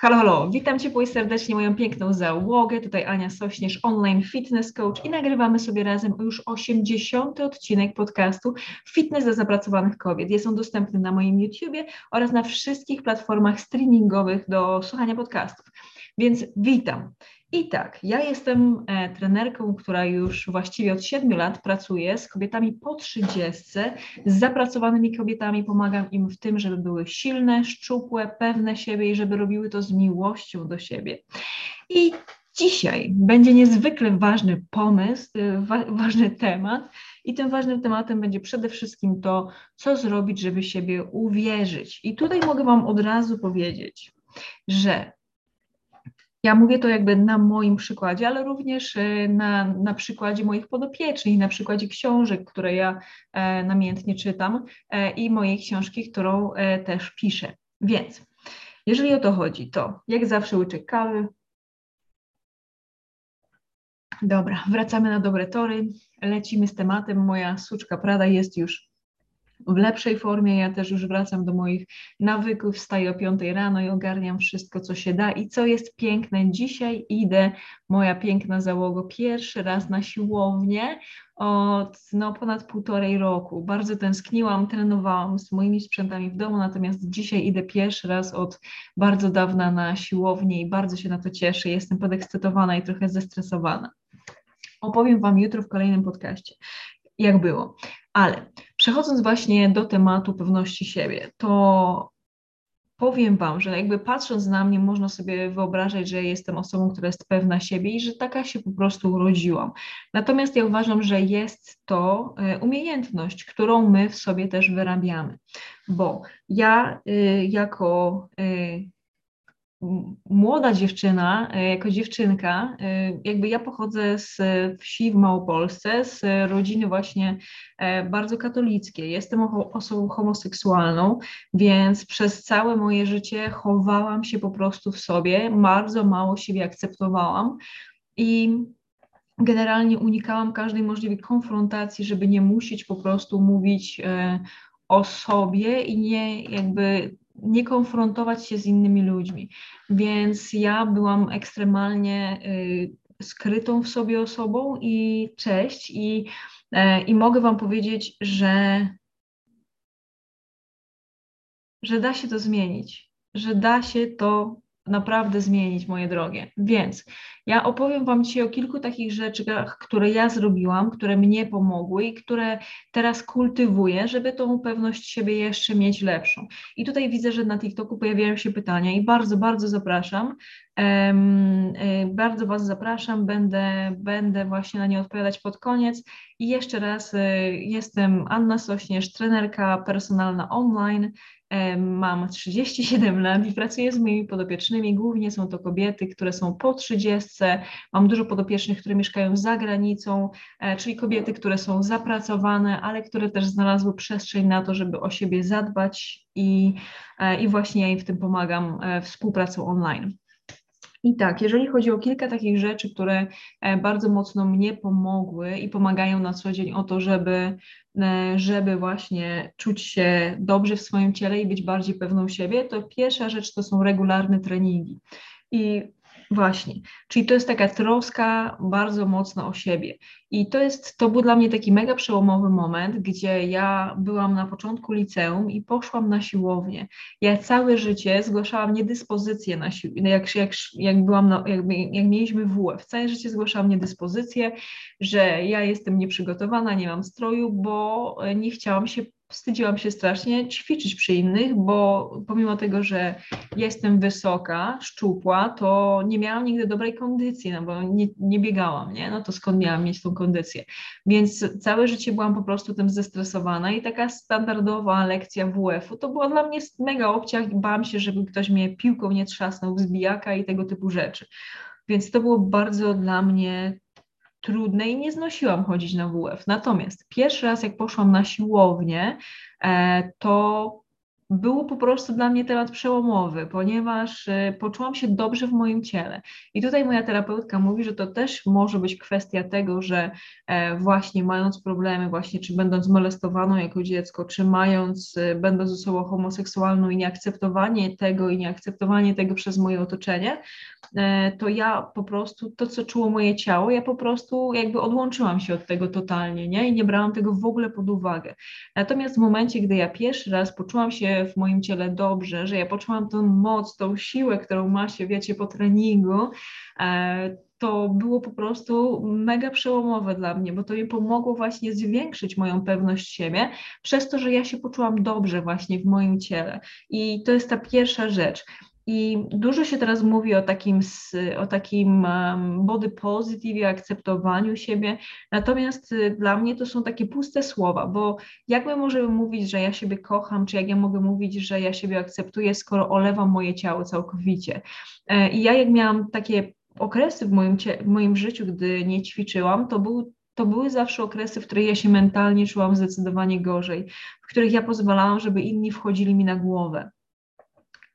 Halo, halo, witam Cię serdecznie, moją piękną załogę. Tutaj Ania Sośnierz, online fitness coach i nagrywamy sobie razem już 80. odcinek podcastu Fitness dla zapracowanych kobiet. Jest on dostępny na moim YouTubie oraz na wszystkich platformach streamingowych do słuchania podcastów. Więc witam. I tak, ja jestem e, trenerką, która już właściwie od 7 lat pracuje z kobietami po 30, z zapracowanymi kobietami, pomagam im w tym, żeby były silne, szczupłe, pewne siebie i żeby robiły to z miłością do siebie. I dzisiaj będzie niezwykle ważny pomysł, e, wa ważny temat. I tym ważnym tematem będzie przede wszystkim to, co zrobić, żeby siebie uwierzyć. I tutaj mogę Wam od razu powiedzieć, że ja mówię to jakby na moim przykładzie, ale również e, na, na przykładzie moich podopiecznych, na przykładzie książek, które ja e, namiętnie czytam e, i mojej książki, którą też piszę. Więc jeżeli o to chodzi, to jak zawsze łyczek kawy. Dobra, wracamy na dobre tory, lecimy z tematem. Moja suczka Prada jest już w lepszej formie. Ja też już wracam do moich nawyków, wstaję o 5 rano i ogarniam wszystko, co się da. I co jest piękne, dzisiaj idę, moja piękna załogo, pierwszy raz na siłownię od no, ponad półtorej roku. Bardzo tęskniłam, trenowałam z moimi sprzętami w domu, natomiast dzisiaj idę pierwszy raz od bardzo dawna na siłownię i bardzo się na to cieszę. Jestem podekscytowana i trochę zestresowana. Opowiem Wam jutro w kolejnym podcaście, jak było. Ale przechodząc właśnie do tematu pewności siebie, to powiem Wam, że jakby patrząc na mnie, można sobie wyobrażać, że jestem osobą, która jest pewna siebie i że taka się po prostu urodziłam. Natomiast ja uważam, że jest to e, umiejętność, którą my w sobie też wyrabiamy, bo ja y, jako y, młoda dziewczyna, e, jako dziewczynka, e, jakby ja pochodzę z wsi w Małopolsce, z rodziny właśnie e, bardzo katolickiej. Jestem osobą homoseksualną, więc przez całe moje życie chowałam się po prostu w sobie, bardzo mało siebie akceptowałam i generalnie unikałam każdej możliwej konfrontacji, żeby nie musieć po prostu mówić o sobie i nie jakby nie konfrontować się z innymi ludźmi. Więc ja byłam ekstremalnie y, skrytą w sobie osobą i cześć. I, e, i mogę Wam powiedzieć, że, że da się to zmienić, że da się to naprawdę zmienić, moje drogie. Więc ja opowiem Wam dzisiaj o kilku takich rzeczach, które ja zrobiłam, które mnie pomogły i które teraz kultywuję, żeby tą pewność siebie jeszcze mieć lepszą. I tutaj widzę, że na TikToku pojawiają się pytania i bardzo, bardzo zapraszam. Um, bardzo Was zapraszam, będę, będę właśnie na nie odpowiadać pod koniec. I jeszcze raz y, jestem Anna Sośnierz, trenerka personalna online. Mam 37 lat i pracuję z moimi podopiecznymi. Głównie są to kobiety, które są po 30. Mam dużo podopiecznych, które mieszkają za granicą, e, czyli kobiety, które są zapracowane, ale które też znalazły przestrzeń na to, żeby o siebie zadbać i, e, i właśnie ja im w tym pomagam e, współpracą online. I tak, jeżeli chodzi o kilka takich rzeczy, które bardzo mocno mnie pomogły i pomagają na co dzień o to, żeby E, żeby właśnie czuć się dobrze w swoim ciele i być bardziej pewną siebie, to pierwsza rzecz to są regularne treningi. I Właśnie, czyli to jest taka troska bardzo mocno o siebie. I to jest, to był dla mnie taki mega przełomowy moment, gdzie ja byłam na początku liceum i poszłam na siłownię. Ja całe życie zgłaszałam niedyspozycję na siłownię, jak, jak, jak byłam, na, jak, jak mieliśmy WF, całe życie zgłaszałam niedyspozycję, że ja jestem nieprzygotowana, nie mam stroju, bo nie chciałam się wstydziłam się strasznie ćwiczyć przy innych, bo pomimo tego, że jestem wysoka, szczupła, to nie miałam nigdy dobrej kondycji, no bo nie, nie biegałam, nie? No to skąd miałam mieć tą kondycję? Więc całe życie byłam po prostu tym zestresowana i taka standardowa lekcja WF-u to była dla mnie mega obciach i bałam się, żeby ktoś mnie piłką nie trzasnął z bijaka i tego typu rzeczy. Więc to było bardzo dla mnie trudne i nie znosiłam chodzić na WF. Natomiast pierwszy raz, jak poszłam na siłownię, e, to był po prostu dla mnie temat przełomowy, ponieważ e, poczułam się dobrze w moim ciele. I tutaj moja terapeutka mówi, że to też może być kwestia tego, że e, właśnie mając problemy, właśnie czy będąc molestowaną jako dziecko, czy mając, e, będąc osobą homoseksualną i nieakceptowanie tego i nieakceptowanie tego przez moje otoczenie, to ja po prostu, to co czuło moje ciało, ja po prostu jakby odłączyłam się od tego totalnie, nie? I nie brałam tego w ogóle pod uwagę. Natomiast w momencie, gdy ja pierwszy raz poczułam się w moim ciele dobrze, że ja poczułam tą moc, tą siłę, którą ma się, wiecie, po treningu, e, to było po prostu mega przełomowe dla mnie, bo to mi pomogło właśnie zwiększyć moją pewność siebie, przez to, że ja się poczułam dobrze właśnie w moim ciele. I to jest ta pierwsza rzecz. I dużo się teraz mówi o takim, o takim body positive, akceptowaniu siebie, natomiast y, dla mnie to są takie puste słowa, bo jak my możemy mówić, że ja siebie kocham, czy jak ja mogę mówić, że ja siebie akceptuję, skoro olewam moje ciało całkowicie. E, I ja jak miałam takie okresy w moim, w moim życiu, gdy nie ćwiczyłam, to był to były zawsze okresy, w których ja się mentalnie czułam zdecydowanie gorzej, w których ja pozwalałam, żeby inni wchodzili mi na głowę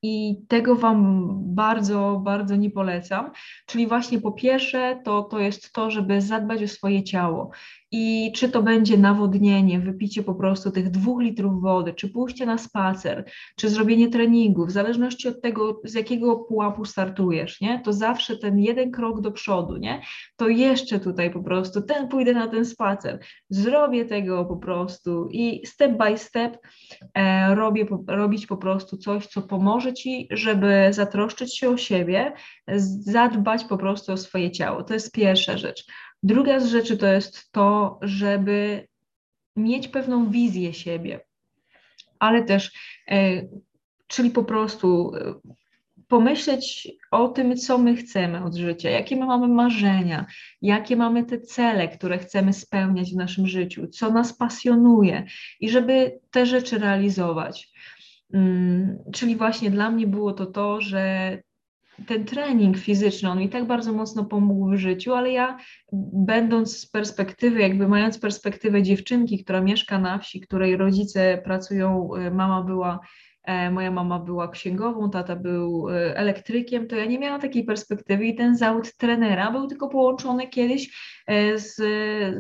i tego Wam bardzo, bardzo nie polecam. Czyli właśnie po pierwsze to, to jest to, żeby zadbać o swoje ciało. I czy to będzie nawodnienie, wypicie po prostu tych dwóch litrów wody, czy pójście na spacer, czy zrobienie treningu, w zależności od tego, z jakiego pułapu startujesz, nie? To zawsze ten jeden krok do przodu, nie? To jeszcze tutaj po prostu, ten pójdę na ten spacer, zrobię tego po prostu i step by step e, robię, robić po prostu coś, co pomoże Ci, żeby zatroszczyć się o siebie, zadbać po prostu o swoje ciało. To jest pierwsza rzecz. Druga z rzeczy to jest to, żeby mieć pewną wizję siebie, ale też, e, czyli po prostu e, pomyśleć o tym, co my chcemy od życia, jakie my mamy marzenia, jakie mamy te cele, które chcemy spełniać w naszym życiu, co nas pasjonuje i żeby te rzeczy realizować. Mm, czyli właśnie dla mnie było to to, że ten trening fizyczny, on mi tak bardzo mocno pomógł w życiu, ale ja będąc z perspektywy, jakby mając perspektywę dziewczynki, która mieszka na wsi, której rodzice pracują, y, mama była moja mama była księgową, tata był e, elektrykiem, to ja nie miałam takiej perspektywy i ten zawód trenera był tylko połączony kiedyś e, z,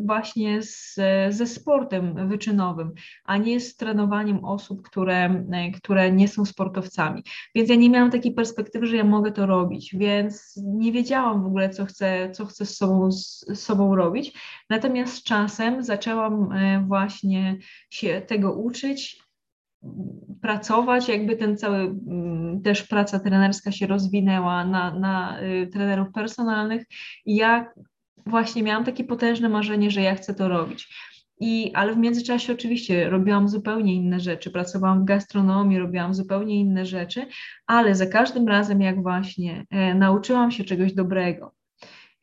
właśnie z, ze sportem wyczynowym, a nie z trenowaniem osób, które, które nie są sportowcami. Więc ja nie miałam takiej perspektywy, że ja mogę to robić, więc nie wiedziałam w ogóle, co chcę, co chcę z, sobą, z sobą robić. Natomiast z czasem zaczęłam właśnie się tego uczyć pracować, jakby ten cały, mm, też praca trenerska się rozwinęła na, na y, trenerów personalnych i ja właśnie miałam takie potężne marzenie, że ja chcę to robić. I, ale w międzyczasie oczywiście robiłam zupełnie inne rzeczy, pracowałam w gastronomii, robiłam zupełnie inne rzeczy, ale za każdym razem, jak właśnie e, nauczyłam się czegoś dobrego,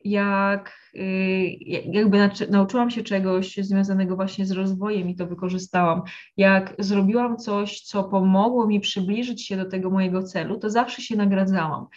jak y, jakby nauczyłam się czegoś związanego właśnie z rozwojem i to wykorzystałam. Jak zrobiłam coś, co pomogło mi przybliżyć się do tego mojego celu, to zawsze się nagradzałam.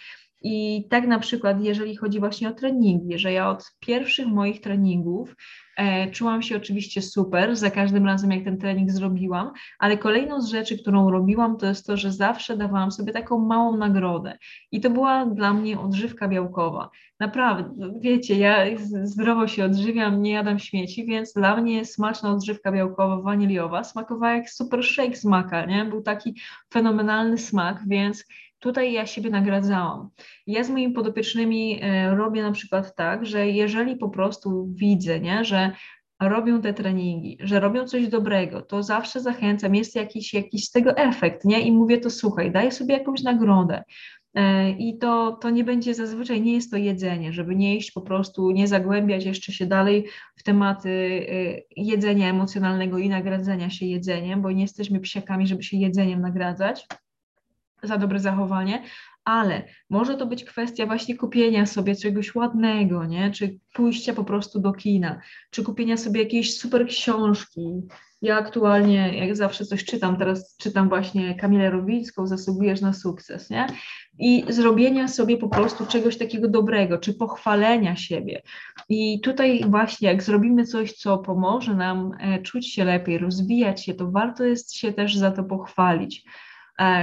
I tak na przykład, jeżeli chodzi właśnie o treningi, że ja od pierwszych moich treningów e, czułam się oczywiście super za każdym razem, jak ten trening zrobiłam, ale kolejną z rzeczy, którą robiłam, to jest to, że zawsze dawałam sobie taką małą nagrodę. I to była dla mnie odżywka białkowa. Naprawdę, wiecie, ja zdrowo się odżywiam, nie jadam śmieci, więc dla mnie smaczna odżywka białkowa, waniliowa smakowała jak super shake z maka, nie? Był taki fenomenalny smak, więc tutaj ja siebie nagradzałam. Ja z moimi podopiecznymi e, robię na przykład tak, że jeżeli po prostu widzę, nie, że robią te treningi, że robią coś dobrego, to zawsze zachęcam, jest jakiś, jakiś z tego efekt, nie? I mówię to, słuchaj, daję sobie jakąś nagrodę. E, I to, to nie będzie zazwyczaj, nie jest to jedzenie, żeby nie iść po prostu, nie zagłębiać jeszcze się dalej w tematy e, jedzenia emocjonalnego i nagradzania się jedzeniem, bo nie jesteśmy psiakami, żeby się jedzeniem nagradzać za dobre zachowanie, ale może to być kwestia właśnie kupienia sobie czegoś ładnego, nie? Czy pójścia po prostu do kina, czy kupienia sobie jakiejś super książki. Ja aktualnie, jak zawsze coś czytam, teraz czytam właśnie Kamilę Rowicką, Zasługujesz na sukces, nie? I zrobienia sobie po prostu czegoś takiego dobrego, czy pochwalenia siebie. I tutaj właśnie, jak zrobimy coś, co pomoże nam e, czuć się lepiej, rozwijać się, to warto jest się też za to pochwalić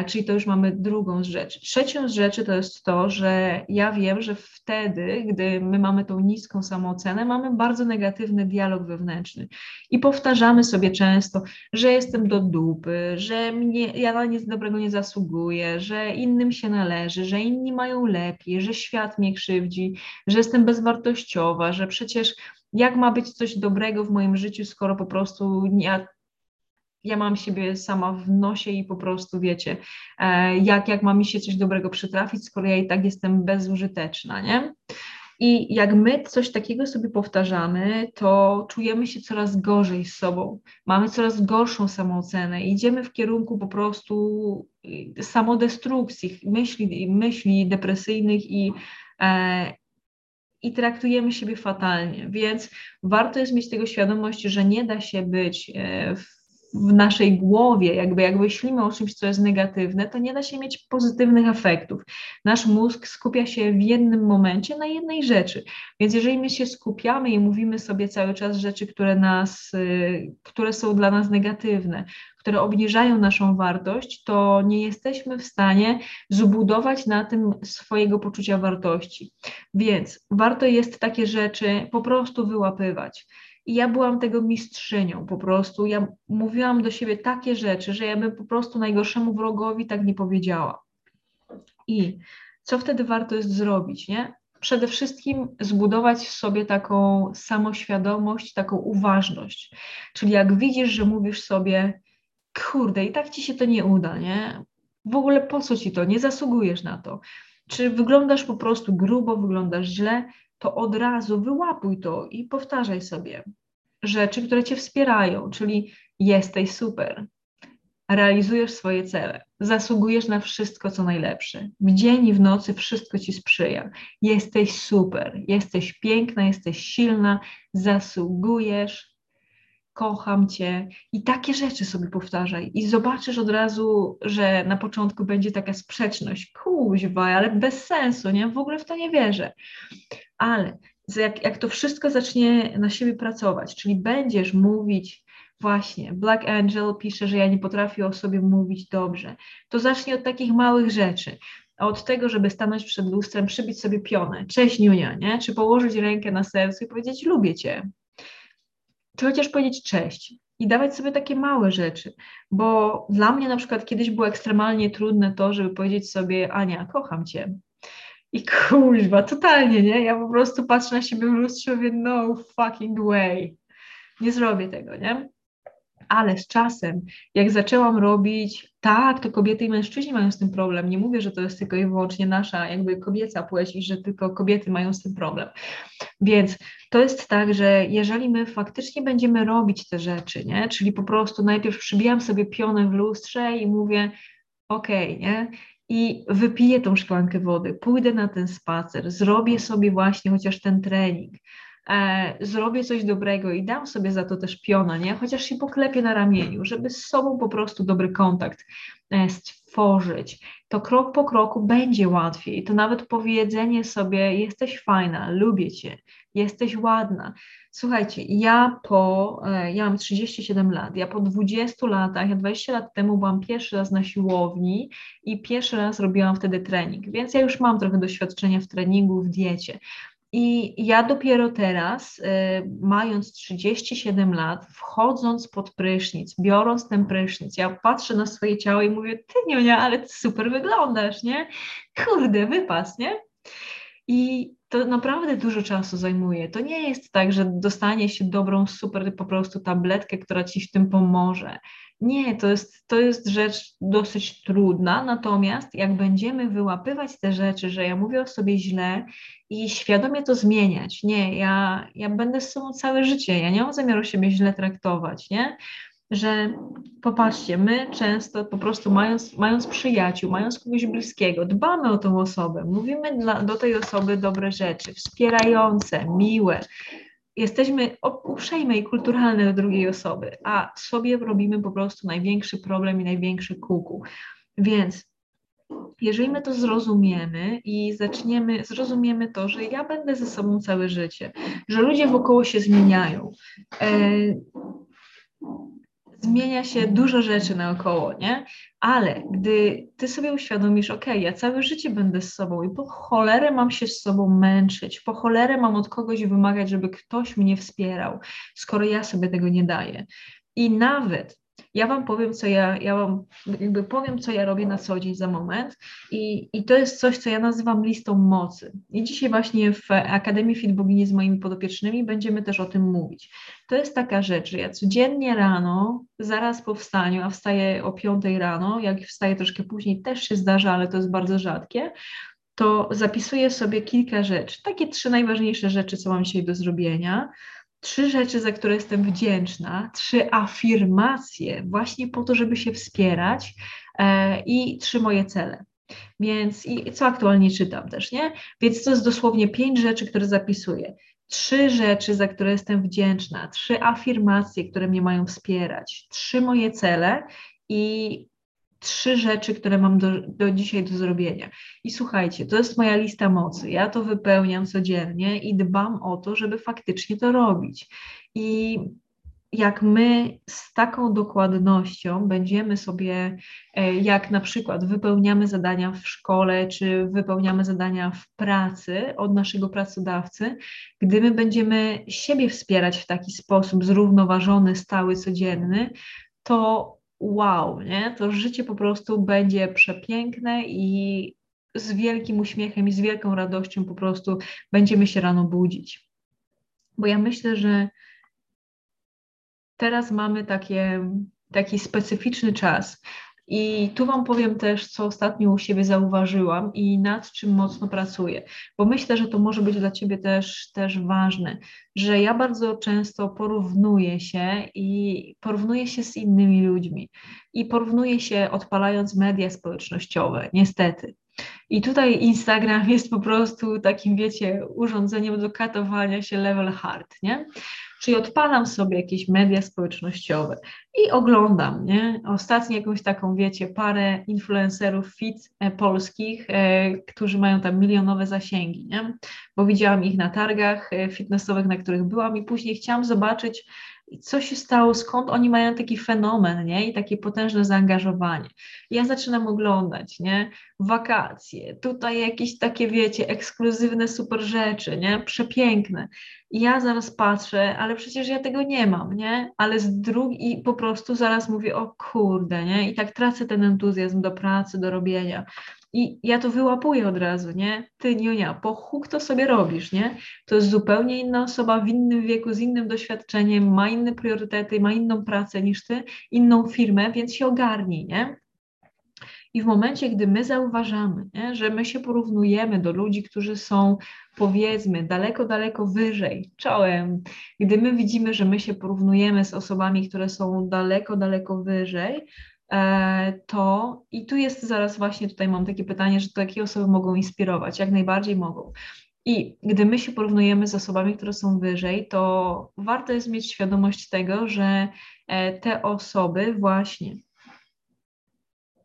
czyli to już mamy drugą z rzeczy. Trzecią z rzeczy to jest to, że ja wiem, że wtedy, gdy my mamy tą niską samoocenę, mamy bardzo negatywny dialog wewnętrzny i powtarzamy sobie często, że jestem do dupy, że mnie, ja na nic dobrego nie zasługuję, że innym się należy, że inni mają lepiej, że świat mnie krzywdzi, że jestem bezwartościowa, że przecież jak ma być coś dobrego w moim życiu, skoro po prostu ja ja mam siebie sama w nosie i po prostu wiecie, e, jak, jak ma mi się coś dobrego przytrafić, skoro ja i tak jestem bezużyteczna, nie? I jak my coś takiego sobie powtarzamy, to czujemy się coraz gorzej z sobą, mamy coraz gorszą samoocenę, idziemy w kierunku po prostu samodestrukcji, myśli, myśli depresyjnych i, e, i traktujemy siebie fatalnie. Więc warto jest mieć tego świadomość, że nie da się być e, w w naszej głowie, jakby jak myślimy o czymś, co jest negatywne, to nie da się mieć pozytywnych efektów. Nasz mózg skupia się w jednym momencie na jednej rzeczy. Więc jeżeli my się skupiamy i mówimy sobie cały czas rzeczy, które nas, y, które są dla nas negatywne, które obniżają naszą wartość, to nie jesteśmy w stanie zbudować na tym swojego poczucia wartości. Więc warto jest takie rzeczy po prostu wyłapywać. I ja byłam tego mistrzynią po prostu. Ja mówiłam do siebie takie rzeczy, że ja bym po prostu najgorszemu wrogowi tak nie powiedziała. I co wtedy warto jest zrobić, nie? Przede wszystkim zbudować w sobie taką samoświadomość, taką uważność. Czyli jak widzisz, że mówisz sobie, kurde, i tak ci się to nie uda, nie? W ogóle po co ci to? Nie zasługujesz na to. Czy wyglądasz po prostu grubo, wyglądasz źle, to od razu wyłapuj to i powtarzaj sobie rzeczy, które cię wspierają, czyli jesteś super, realizujesz swoje cele, zasługujesz na wszystko, co najlepsze. W dzień i w nocy wszystko ci sprzyja. Jesteś super, jesteś piękna, jesteś silna, zasługujesz, kocham cię. I takie rzeczy sobie powtarzaj. I zobaczysz od razu, że na początku będzie taka sprzeczność. Kuźwa, ale bez sensu, nie? W ogóle w to nie wierzę ale jak, jak to wszystko zacznie na siebie pracować, czyli będziesz mówić, właśnie, Black Angel pisze, że ja nie potrafię o sobie mówić dobrze, to zacznie od takich małych rzeczy. Od tego, żeby stanąć przed lustrem, przybić sobie pionę, cześć Niunia, nie? Czy położyć rękę na sercu i powiedzieć lubię cię. Czy chociaż powiedzieć cześć i dawać sobie takie małe rzeczy, bo dla mnie na przykład kiedyś było ekstremalnie trudne to, żeby powiedzieć sobie Ania, kocham cię. I kuźwa, totalnie, nie? Ja po prostu patrzę na siebie w lustrze i mówię, no fucking way. Nie zrobię tego, nie? Ale z czasem, jak zaczęłam robić, tak, to kobiety i mężczyźni mają z tym problem. Nie mówię, że to jest tylko i wyłącznie nasza jakby kobieca płeć i że tylko kobiety mają z tym problem. Więc to jest tak, że jeżeli my faktycznie będziemy robić te rzeczy, nie? Czyli po prostu najpierw przybijam sobie pionę w lustrze i mówię, okej, okay, nie? i wypiję tą szklankę wody, pójdę na ten spacer, zrobię sobie właśnie chociaż ten trening, e, zrobię coś dobrego i dam sobie za to też piona, nie? Chociaż się poklepię na ramieniu, żeby z sobą po prostu dobry kontakt e, stworzyć. To krok po kroku będzie łatwiej. To nawet powiedzenie sobie: Jesteś fajna, lubię cię, jesteś ładna. Słuchajcie, ja po, e, ja mam 37 lat, ja po 20 latach, ja 20 lat temu byłam pierwszy raz na siłowni i pierwszy raz robiłam wtedy trening, więc ja już mam trochę doświadczenia w treningu, w diecie. I ja dopiero teraz, y, mając 37 lat, wchodząc pod prysznic, biorąc ten prysznic, ja patrzę na swoje ciało i mówię, ty Nionia, ale super wyglądasz, nie? Kurde, wypas, nie? I to naprawdę dużo czasu zajmuje. To nie jest tak, że dostanie się dobrą, super po prostu tabletkę, która ci w tym pomoże. Nie, to jest, to jest rzecz dosyć trudna, natomiast jak będziemy wyłapywać te rzeczy, że ja mówię o sobie źle i świadomie to zmieniać, nie, ja, ja będę z sobą całe życie, ja nie mam zamiaru siebie źle traktować, nie, że popatrzcie, my często po prostu mając, mając przyjaciół, mając kogoś bliskiego, dbamy o tą osobę, mówimy dla, do tej osoby dobre rzeczy, wspierające, miłe, jesteśmy uprzejme i kulturalne do drugiej osoby, a sobie robimy po prostu największy problem i największy kuku. Więc jeżeli my to zrozumiemy i zaczniemy, zrozumiemy to, że ja będę ze sobą całe życie, że ludzie wokoło się zmieniają, e, zmienia się dużo rzeczy naokoło, nie? Ale gdy ty sobie uświadomisz, ok, ja całe życie będę z sobą i po cholerę mam się z sobą męczyć, po cholerę mam od kogoś wymagać, żeby ktoś mnie wspierał, skoro ja sobie tego nie daję. I nawet ja Wam powiem, co ja, ja Wam jakby powiem, co ja robię na co dzień za moment i, i to jest coś, co ja nazywam listą mocy. I dzisiaj właśnie w Akademii Fit Bogini z moimi podopiecznymi będziemy też o tym mówić. To jest taka rzecz, że ja codziennie rano, zaraz po wstaniu, a wstaję o 5 rano, jak wstaję troszkę później, też się zdarza, ale to jest bardzo rzadkie, to zapisuję sobie kilka rzeczy, takie trzy najważniejsze rzeczy, co mam dzisiaj do zrobienia, trzy rzeczy, za które jestem wdzięczna, trzy afirmacje, właśnie po to, żeby się wspierać e, i trzy moje cele. Więc i co aktualnie czytam też, nie? Więc to jest dosłownie pięć rzeczy, które zapisuję. Trzy rzeczy, za które jestem wdzięczna, trzy afirmacje, które mnie mają wspierać, trzy moje cele i trzy rzeczy, które mam do, do dzisiaj do zrobienia. I słuchajcie, to jest moja lista mocy. Ja to wypełniam codziennie i dbam o to, żeby faktycznie to robić. I jak my z taką dokładnością będziemy sobie, e, jak na przykład wypełniamy zadania w szkole, czy wypełniamy zadania w pracy od naszego pracodawcy, gdy my będziemy siebie wspierać w taki sposób zrównoważony, stały, codzienny, to wow, nie? To życie po prostu będzie przepiękne i z wielkim uśmiechem i z wielką radością po prostu będziemy się rano budzić. Bo ja myślę, że teraz mamy takie, taki specyficzny czas, i tu Wam powiem też, co ostatnio u siebie zauważyłam i nad czym mocno pracuję, bo myślę, że to może być dla Ciebie też, też ważne, że ja bardzo często porównuję się i porównuję się z innymi ludźmi i porównuję się odpalając media społecznościowe, niestety. I tutaj Instagram jest po prostu takim, wiecie, urządzeniem do katowania się level hard, nie? Czyli odpalam sobie jakieś media społecznościowe i oglądam, nie? Ostatnio jakąś taką, wiecie, parę influencerów fit e, polskich, e, którzy mają tam milionowe zasięgi, nie? Bo widziałam ich na targach e, fitnessowych, na których byłam i później chciałam zobaczyć, co się stało, skąd oni mają taki fenomen, nie? I takie potężne zaangażowanie. ja zaczynam oglądać, nie? Wakacje, tutaj jakieś takie, wiecie, ekskluzywne super rzeczy, nie? Przepiękne. I ja zaraz patrzę, ale przecież ja tego nie mam, nie? Ale z drugiej po prostu zaraz mówię, o kurde, nie? I tak tracę ten entuzjazm do pracy, do robienia. I ja to wyłapuję od razu, nie? Ty, Niunia, po huk to sobie robisz, nie? To jest zupełnie inna osoba w innym wieku, z innym doświadczeniem, ma inne priorytety, ma inną pracę niż ty, inną firmę, więc się ogarnij, nie? I w momencie, gdy my zauważamy, nie, że my się porównujemy do ludzi, którzy są powiedzmy daleko, daleko wyżej czołem, gdy my widzimy, że my się porównujemy z osobami, które są daleko, daleko wyżej, to i tu jest zaraz właśnie tutaj mam takie pytanie, że takie osoby mogą inspirować, jak najbardziej mogą. I gdy my się porównujemy z osobami, które są wyżej, to warto jest mieć świadomość tego, że e, te osoby właśnie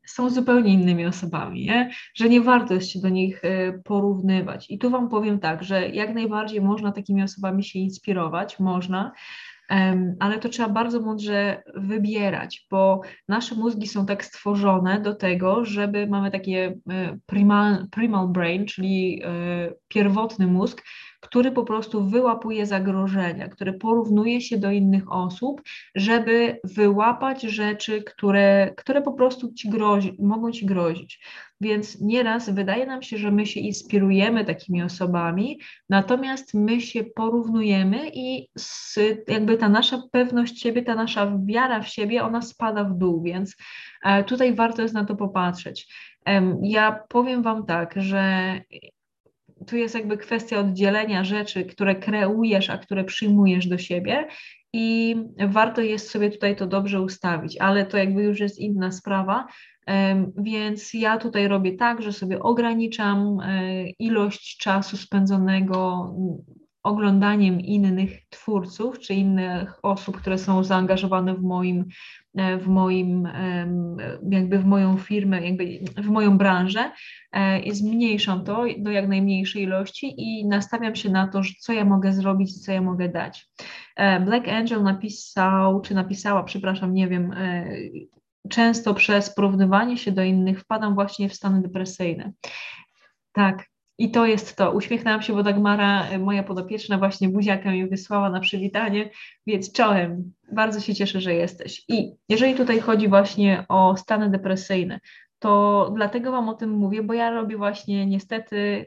są zupełnie innymi osobami, nie? że nie warto jest się do nich e, porównywać. I tu Wam powiem tak, że jak najbardziej można takimi osobami się inspirować, można, ale to trzeba bardzo mądrze wybierać, bo nasze mózgi są tak stworzone do tego, żeby mamy takie e, primal, primal brain, czyli e, pierwotny mózg, który po prostu wyłapuje zagrożenia, który porównuje się do innych osób, żeby wyłapać rzeczy, które, które po prostu ci grozi, mogą ci grozić. Więc nieraz wydaje nam się, że my się inspirujemy takimi osobami, natomiast my się porównujemy i z, jakby ta nasza pewność siebie, ta nasza wiara w siebie, ona spada w dół, więc e, tutaj warto jest na to popatrzeć. Ja powiem Wam tak, że tu jest jakby kwestia oddzielenia rzeczy, które kreujesz, a które przyjmujesz do siebie i warto jest sobie tutaj to dobrze ustawić, ale to jakby już jest inna sprawa. Więc ja tutaj robię tak, że sobie ograniczam e, ilość czasu spędzonego oglądaniem innych twórców czy innych osób, które są zaangażowane w moim, e, w moim jakby w moją firmę, jakby w moją branżę e, i zmniejszam to do jak najmniejszej ilości i nastawiam się na to, co ja mogę zrobić, co ja mogę dać. E, Black Angel napisał, czy napisała, przepraszam, nie wiem, często przez porównywanie się do innych wpadam właśnie w stany depresyjne. Tak, i to jest to. Uśmiechnęłam się, bo Dagmara, e, moja podopieczna, właśnie buziakę mi wysłała na przywitanie, więc czołem. Bardzo się cieszę, że jesteś. I jeżeli tutaj chodzi właśnie o stany depresyjne, to dlatego Wam o tym mówię, bo ja robię właśnie niestety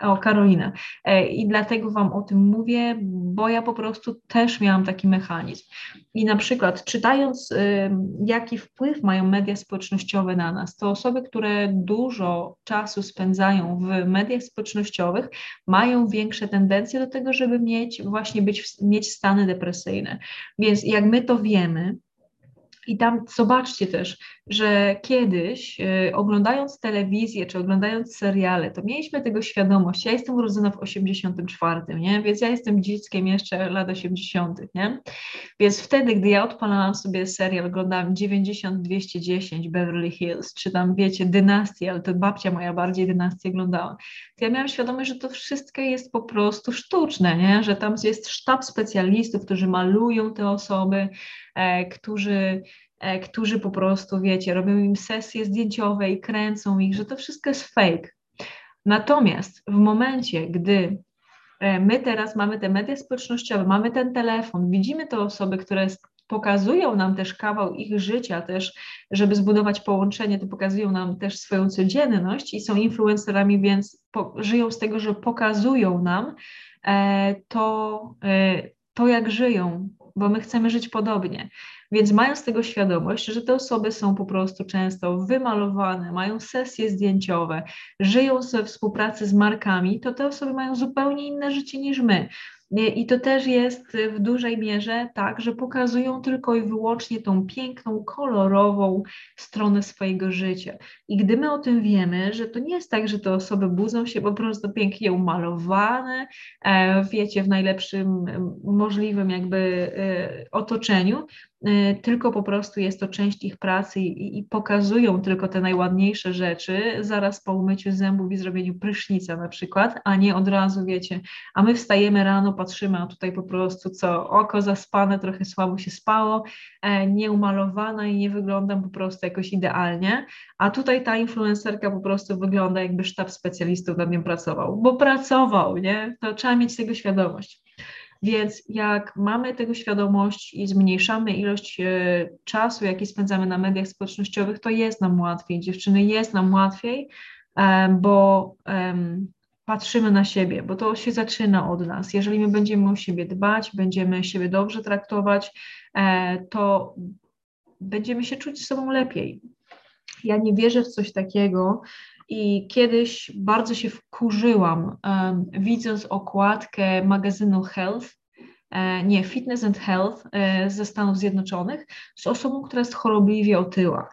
o Karolina e, i dlatego Wam o tym mówię, bo ja po prostu też miałam taki mechanizm. I na przykład czytając, jaki wpływ mają media społecznościowe na nas, to osoby, które dużo czasu spędzają w mediach społecznościowych, mają większe tendencje do tego, żeby mieć właśnie być, mieć stany depresyjne. Więc jak my to wiemy, i tam zobaczcie też, że kiedyś y, oglądając telewizję czy oglądając seriale, to mieliśmy tego świadomość. Ja jestem urodzona w 84, nie? Więc ja jestem dzieckiem jeszcze lat 80., nie? Więc wtedy, gdy ja odpalałam sobie serial, oglądałam 90-210 Beverly Hills, czy tam wiecie, dynastię, ale to babcia moja bardziej dynastię oglądała, to ja miałam świadomość, że to wszystko jest po prostu sztuczne, nie? Że tam jest sztab specjalistów, którzy malują te osoby, e, którzy którzy po prostu, wiecie, robią im sesje zdjęciowe i kręcą ich, że to wszystko jest fake. Natomiast w momencie, gdy e, my teraz mamy te media społecznościowe, mamy ten telefon, widzimy te osoby, które pokazują nam też kawał ich życia, też, żeby zbudować połączenie, to pokazują nam też swoją codzienność i są influencerami, więc po, żyją z tego, że pokazują nam e, to, e, to, jak żyją, bo my chcemy żyć podobnie. Więc mając tego świadomość, że te osoby są po prostu często wymalowane, mają sesje zdjęciowe, żyją we współpracy z markami, to te osoby mają zupełnie inne życie niż my. I to też jest w dużej mierze tak, że pokazują tylko i wyłącznie tą piękną, kolorową stronę swojego życia. I gdy my o tym wiemy, że to nie jest tak, że te osoby budzą się po prostu pięknie umalowane, e, wiecie, w najlepszym możliwym jakby e, otoczeniu, tylko po prostu jest to część ich pracy i, i, pokazują tylko te najładniejsze rzeczy zaraz po umyciu zębów i zrobieniu prysznica na przykład, a nie od razu, wiecie, a my wstajemy rano, patrzymy, a tutaj po prostu co, oko zaspane, trochę słabo się spało, e, nieumalowana i nie wyglądam po prostu jakoś idealnie, a tutaj ta influencerka po prostu wygląda jakby sztab specjalistów nad nią pracował, bo pracował, nie? To trzeba mieć tego świadomość. Więc jak mamy tego świadomość i zmniejszamy ilość e, czasu, jaki spędzamy na mediach społecznościowych, to jest nam łatwiej. Dziewczyny, jest nam łatwiej, bo patrzymy na siebie, bo to się zaczyna od nas. Jeżeli my będziemy o siebie dbać, będziemy siebie dobrze traktować, e, to będziemy się czuć z sobą lepiej. Ja nie wierzę w coś takiego, i kiedyś bardzo się wkurzyłam, um, widząc okładkę magazynu Health, e, nie, Fitness and Health e, ze Stanów Zjednoczonych, z osobą, która jest chorobliwie otyła.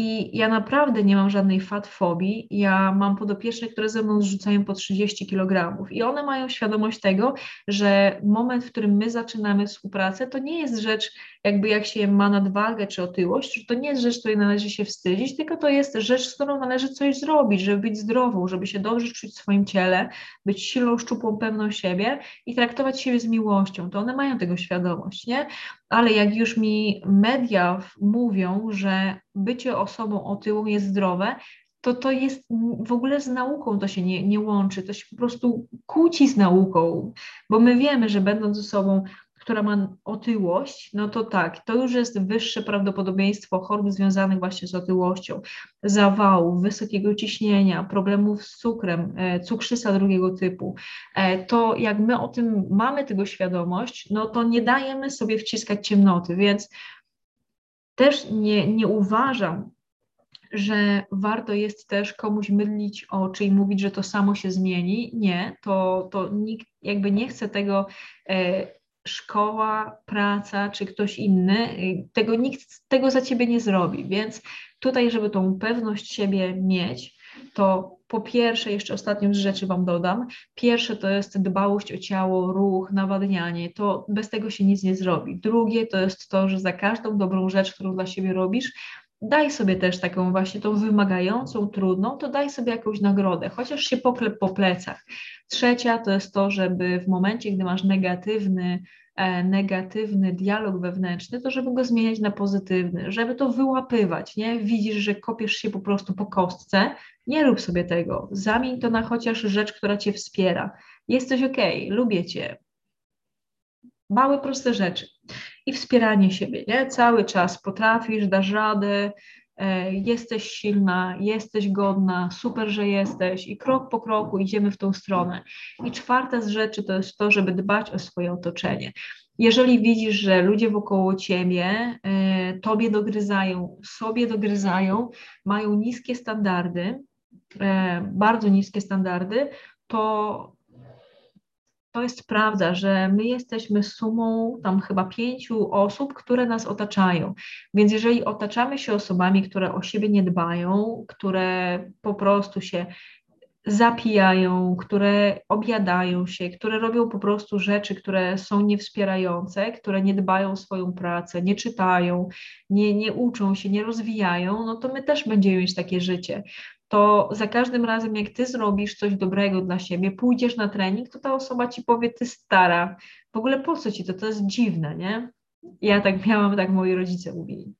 I ja naprawdę nie mam żadnej fatfobii. Ja mam podopieczne, które ze mną zrzucają po 30 kg i one mają świadomość tego, że moment, w którym my zaczynamy współpracę, to nie jest rzecz, jakby jak się ma nadwagę czy otyłość, to nie jest rzecz, której należy się wstydzić, tylko to jest rzecz, z którą należy coś zrobić, żeby być zdrową, żeby się dobrze czuć w swoim ciele, być silną, szczupłą, pewną siebie i traktować siebie z miłością. To one mają tego świadomość, nie? Ale jak już mi media mówią, że bycie osobą otyłą jest zdrowe, to to jest w ogóle z nauką to się nie, nie łączy, to się po prostu kłóci z nauką, bo my wiemy, że będąc osobą która ma otyłość, no to tak, to już jest wyższe prawdopodobieństwo chorób związanych właśnie z otyłością, zawałów, wysokiego ciśnienia, problemów z cukrem, e, cukrzyca drugiego typu. E, to jak my o tym mamy tego świadomość, no to nie dajemy sobie wciskać ciemnoty, więc też nie, nie uważam, że warto jest też komuś mydlić oczy i mówić, że to samo się zmieni. Nie, to, to nikt jakby nie chce tego e, szkoła, praca czy ktoś inny, y, tego nikt tego za ciebie nie zrobi. Więc tutaj, żeby tą pewność siebie mieć, to po pierwsze, jeszcze ostatnią z rzeczy Wam dodam, pierwsze to jest dbałość o ciało, ruch, nawadnianie, to bez tego się nic nie zrobi. Drugie to jest to, że za każdą dobrą rzecz, którą dla siebie robisz, daj sobie też taką właśnie tą wymagającą, trudną, to daj sobie jakąś nagrodę, chociaż się poklep po plecach. Trzecia to jest to, żeby w momencie, gdy masz negatywny e, negatywny dialog wewnętrzny, to żeby go zmieniać na pozytywny, żeby to wyłapywać, nie? Widzisz, że kopiesz się po prostu po kostce, nie rób sobie tego, zamień to na chociaż rzecz, która cię wspiera. Jesteś okay, lubię cię. Małe, proste rzeczy. I wspieranie siebie, nie? Cały czas potrafisz, dasz radę, E, jesteś silna, jesteś godna, super, że jesteś i krok po kroku idziemy w tą stronę. I czwarta z rzeczy to jest to, żeby dbać o swoje otoczenie. Jeżeli widzisz, że ludzie wokoło ciebie e, tobie dogryzają, sobie dogryzają, mają niskie standardy, e, bardzo niskie standardy, to to jest prawda, że my jesteśmy sumą tam chyba pięciu osób, które nas otaczają. Więc jeżeli otaczamy się osobami, które o siebie nie dbają, które po prostu się zapijają, które obiadają się, które robią po prostu rzeczy, które są niewspierające, które nie dbają o swoją pracę, nie czytają, nie, nie uczą się, nie rozwijają, no to my też będziemy mieć takie życie to za każdym razem, jak ty zrobisz coś dobrego dla siebie, pójdziesz na trening, to ta osoba ci powie, ty stara, w ogóle po co ci to, to jest dziwne, nie? Ja tak miałam, tak moi rodzice mówili.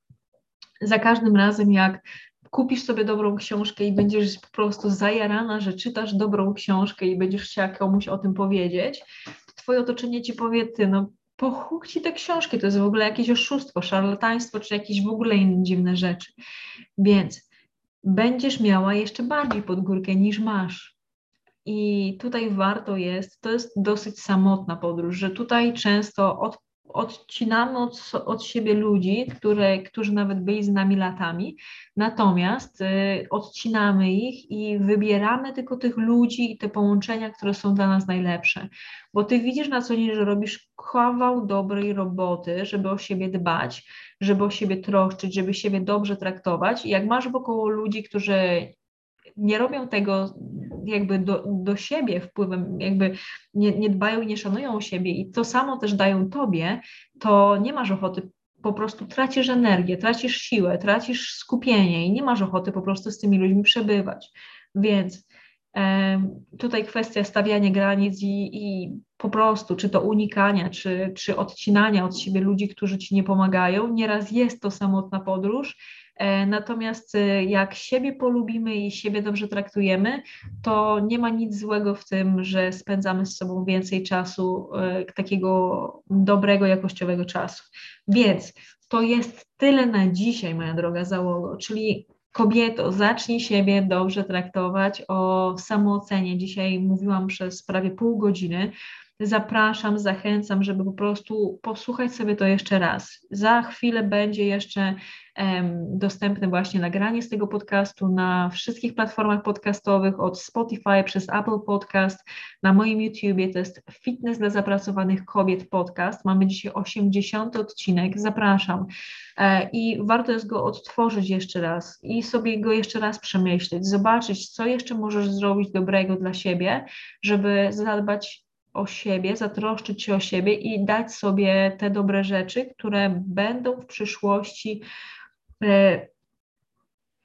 Za każdym razem, jak kupisz sobie dobrą książkę i będziesz po prostu zajarana, że czytasz dobrą książkę i będziesz chciała komuś o tym powiedzieć, to twoje otoczenie ci powie, ty, no pochóg ci te książki, to jest w ogóle jakieś oszustwo, szarlataństwo, czy jakieś w ogóle inne dziwne rzeczy. Więc będziesz miała jeszcze bardziej pod górkę niż masz. I tutaj warto jest, to jest dosyć samotna podróż, że tutaj często od, odcinamy od, od siebie ludzi, które, którzy nawet byli z nami latami, natomiast y, odcinamy ich i wybieramy tylko tych ludzi i te połączenia, które są dla nas najlepsze. Bo ty widzisz na co dzień, że robisz kawał dobrej roboty, żeby o siebie dbać, żeby o siebie troszczyć, żeby siebie dobrze traktować. I jak masz wokoło ludzi, którzy nie robią tego jakby do, do siebie wpływem, jakby nie, nie dbają i nie szanują siebie i to samo też dają tobie, to nie masz ochoty po prostu tracisz energię, tracisz siłę, tracisz skupienie i nie masz ochoty po prostu z tymi ludźmi przebywać. Więc Tutaj kwestia stawiania granic i, i, po prostu, czy to unikania, czy, czy odcinania od siebie ludzi, którzy ci nie pomagają. Nieraz jest to samotna podróż, natomiast e, jak siebie polubimy i siebie dobrze traktujemy, to nie ma nic złego w tym, że spędzamy z sobą więcej czasu, e, takiego dobrego, jakościowego czasu. Więc to jest tyle na dzisiaj, moja droga załogo, czyli Kobieto, zacznij siebie dobrze traktować. O samoocenie dzisiaj mówiłam przez prawie pół godziny. Zapraszam, zachęcam, żeby po prostu posłuchać sobie to jeszcze raz. Za chwilę będzie jeszcze dostępne właśnie nagranie z tego podcastu na wszystkich platformach podcastowych, od Spotify przez Apple Podcast, na moim YouTubie to jest Fitness dla zapracowanych kobiet podcast. Mamy dzisiaj 80 odcinek, zapraszam. E, I warto jest go odtworzyć jeszcze raz i sobie go jeszcze raz przemyśleć, zobaczyć, co jeszcze możesz zrobić dobrego dla siebie, żeby zadbać o siebie, zatroszczyć się o siebie i dać sobie te dobre rzeczy, które będą w przyszłości e,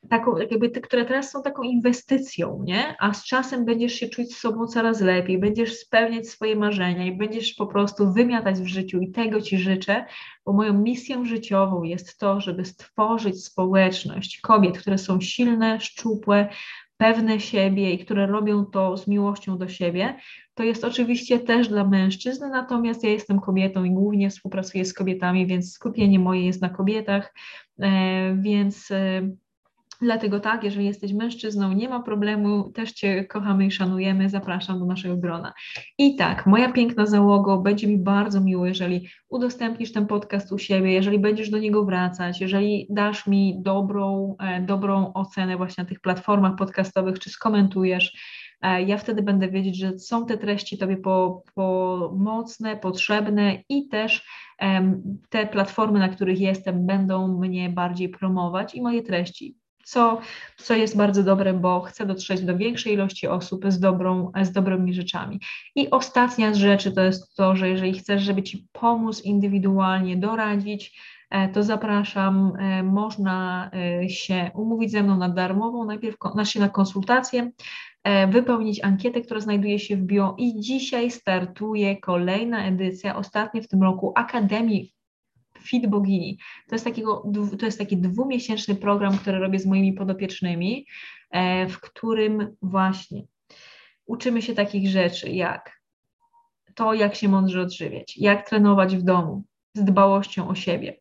taką, jakby te, które teraz są taką inwestycją, nie? A z czasem będziesz się czuć z sobą coraz lepiej, będziesz spełniać swoje marzenia i będziesz po prostu wymiatać w życiu i tego Ci życzę, bo moją misją życiową jest to, żeby stworzyć społeczność kobiet, które są silne, szczupłe, pewne siebie i które robią to z miłością do siebie, to jest oczywiście też dla mężczyzn, natomiast ja jestem kobietą i głównie współpracuję z kobietami, więc skupienie moje jest na kobietach, e, więc e, Dlatego tak, jeżeli jesteś mężczyzną, nie ma problemu, też Cię kochamy i szanujemy, zapraszam do naszego grona. I tak, moja piękna załogo, będzie mi bardzo miło, jeżeli udostępnisz ten podcast u siebie, jeżeli będziesz do niego wracać, jeżeli dasz mi dobrą, e, dobrą ocenę właśnie na tych platformach podcastowych, czy skomentujesz, ja wtedy będę wiedzieć, że są te treści Tobie pomocne, potrzebne i też te platformy, na których jestem, będą mnie bardziej promować i moje treści co, co jest bardzo dobre, bo chcę dotrzeć do większej ilości osób z, dobrą, z dobrymi rzeczami. I ostatnia z rzeczy to jest to, że jeżeli chcesz, żeby Ci pomóc indywidualnie doradzić, e, to zapraszam, e, można e, się umówić ze mną na darmową, najpierw znaczy na konsultację, e, wypełnić ankietę, która znajduje się w bio i dzisiaj startuje kolejna edycja, ostatnia w tym roku, Akademii Fit Bogini. To jest, takiego, to jest taki dwumiesięczny program, który robię z moimi podopiecznymi, e, w którym właśnie uczymy się takich rzeczy jak to, jak się mądrze odżywiać, jak trenować w domu z dbałością o siebie.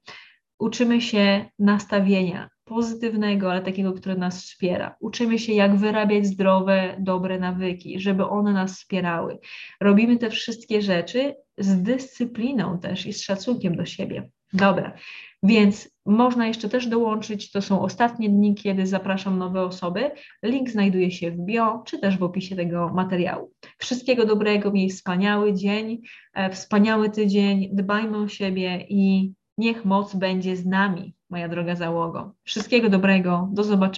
Uczymy się nastawienia pozytywnego, ale takiego, które nas wspiera. Uczymy się, jak wyrabiać zdrowe, dobre nawyki, żeby one nas wspierały. Robimy te wszystkie rzeczy z dyscypliną też i z szacunkiem do siebie. Dobra, więc można jeszcze też dołączyć, to są ostatnie dni, kiedy zapraszam nowe osoby. Link znajduje się w bio, czy też w opisie tego materiału. Wszystkiego dobrego, miej wspaniały dzień, e, wspaniały tydzień, dbajmy o siebie i niech moc będzie z nami, moja droga załogo. Wszystkiego dobrego, do zobaczenia.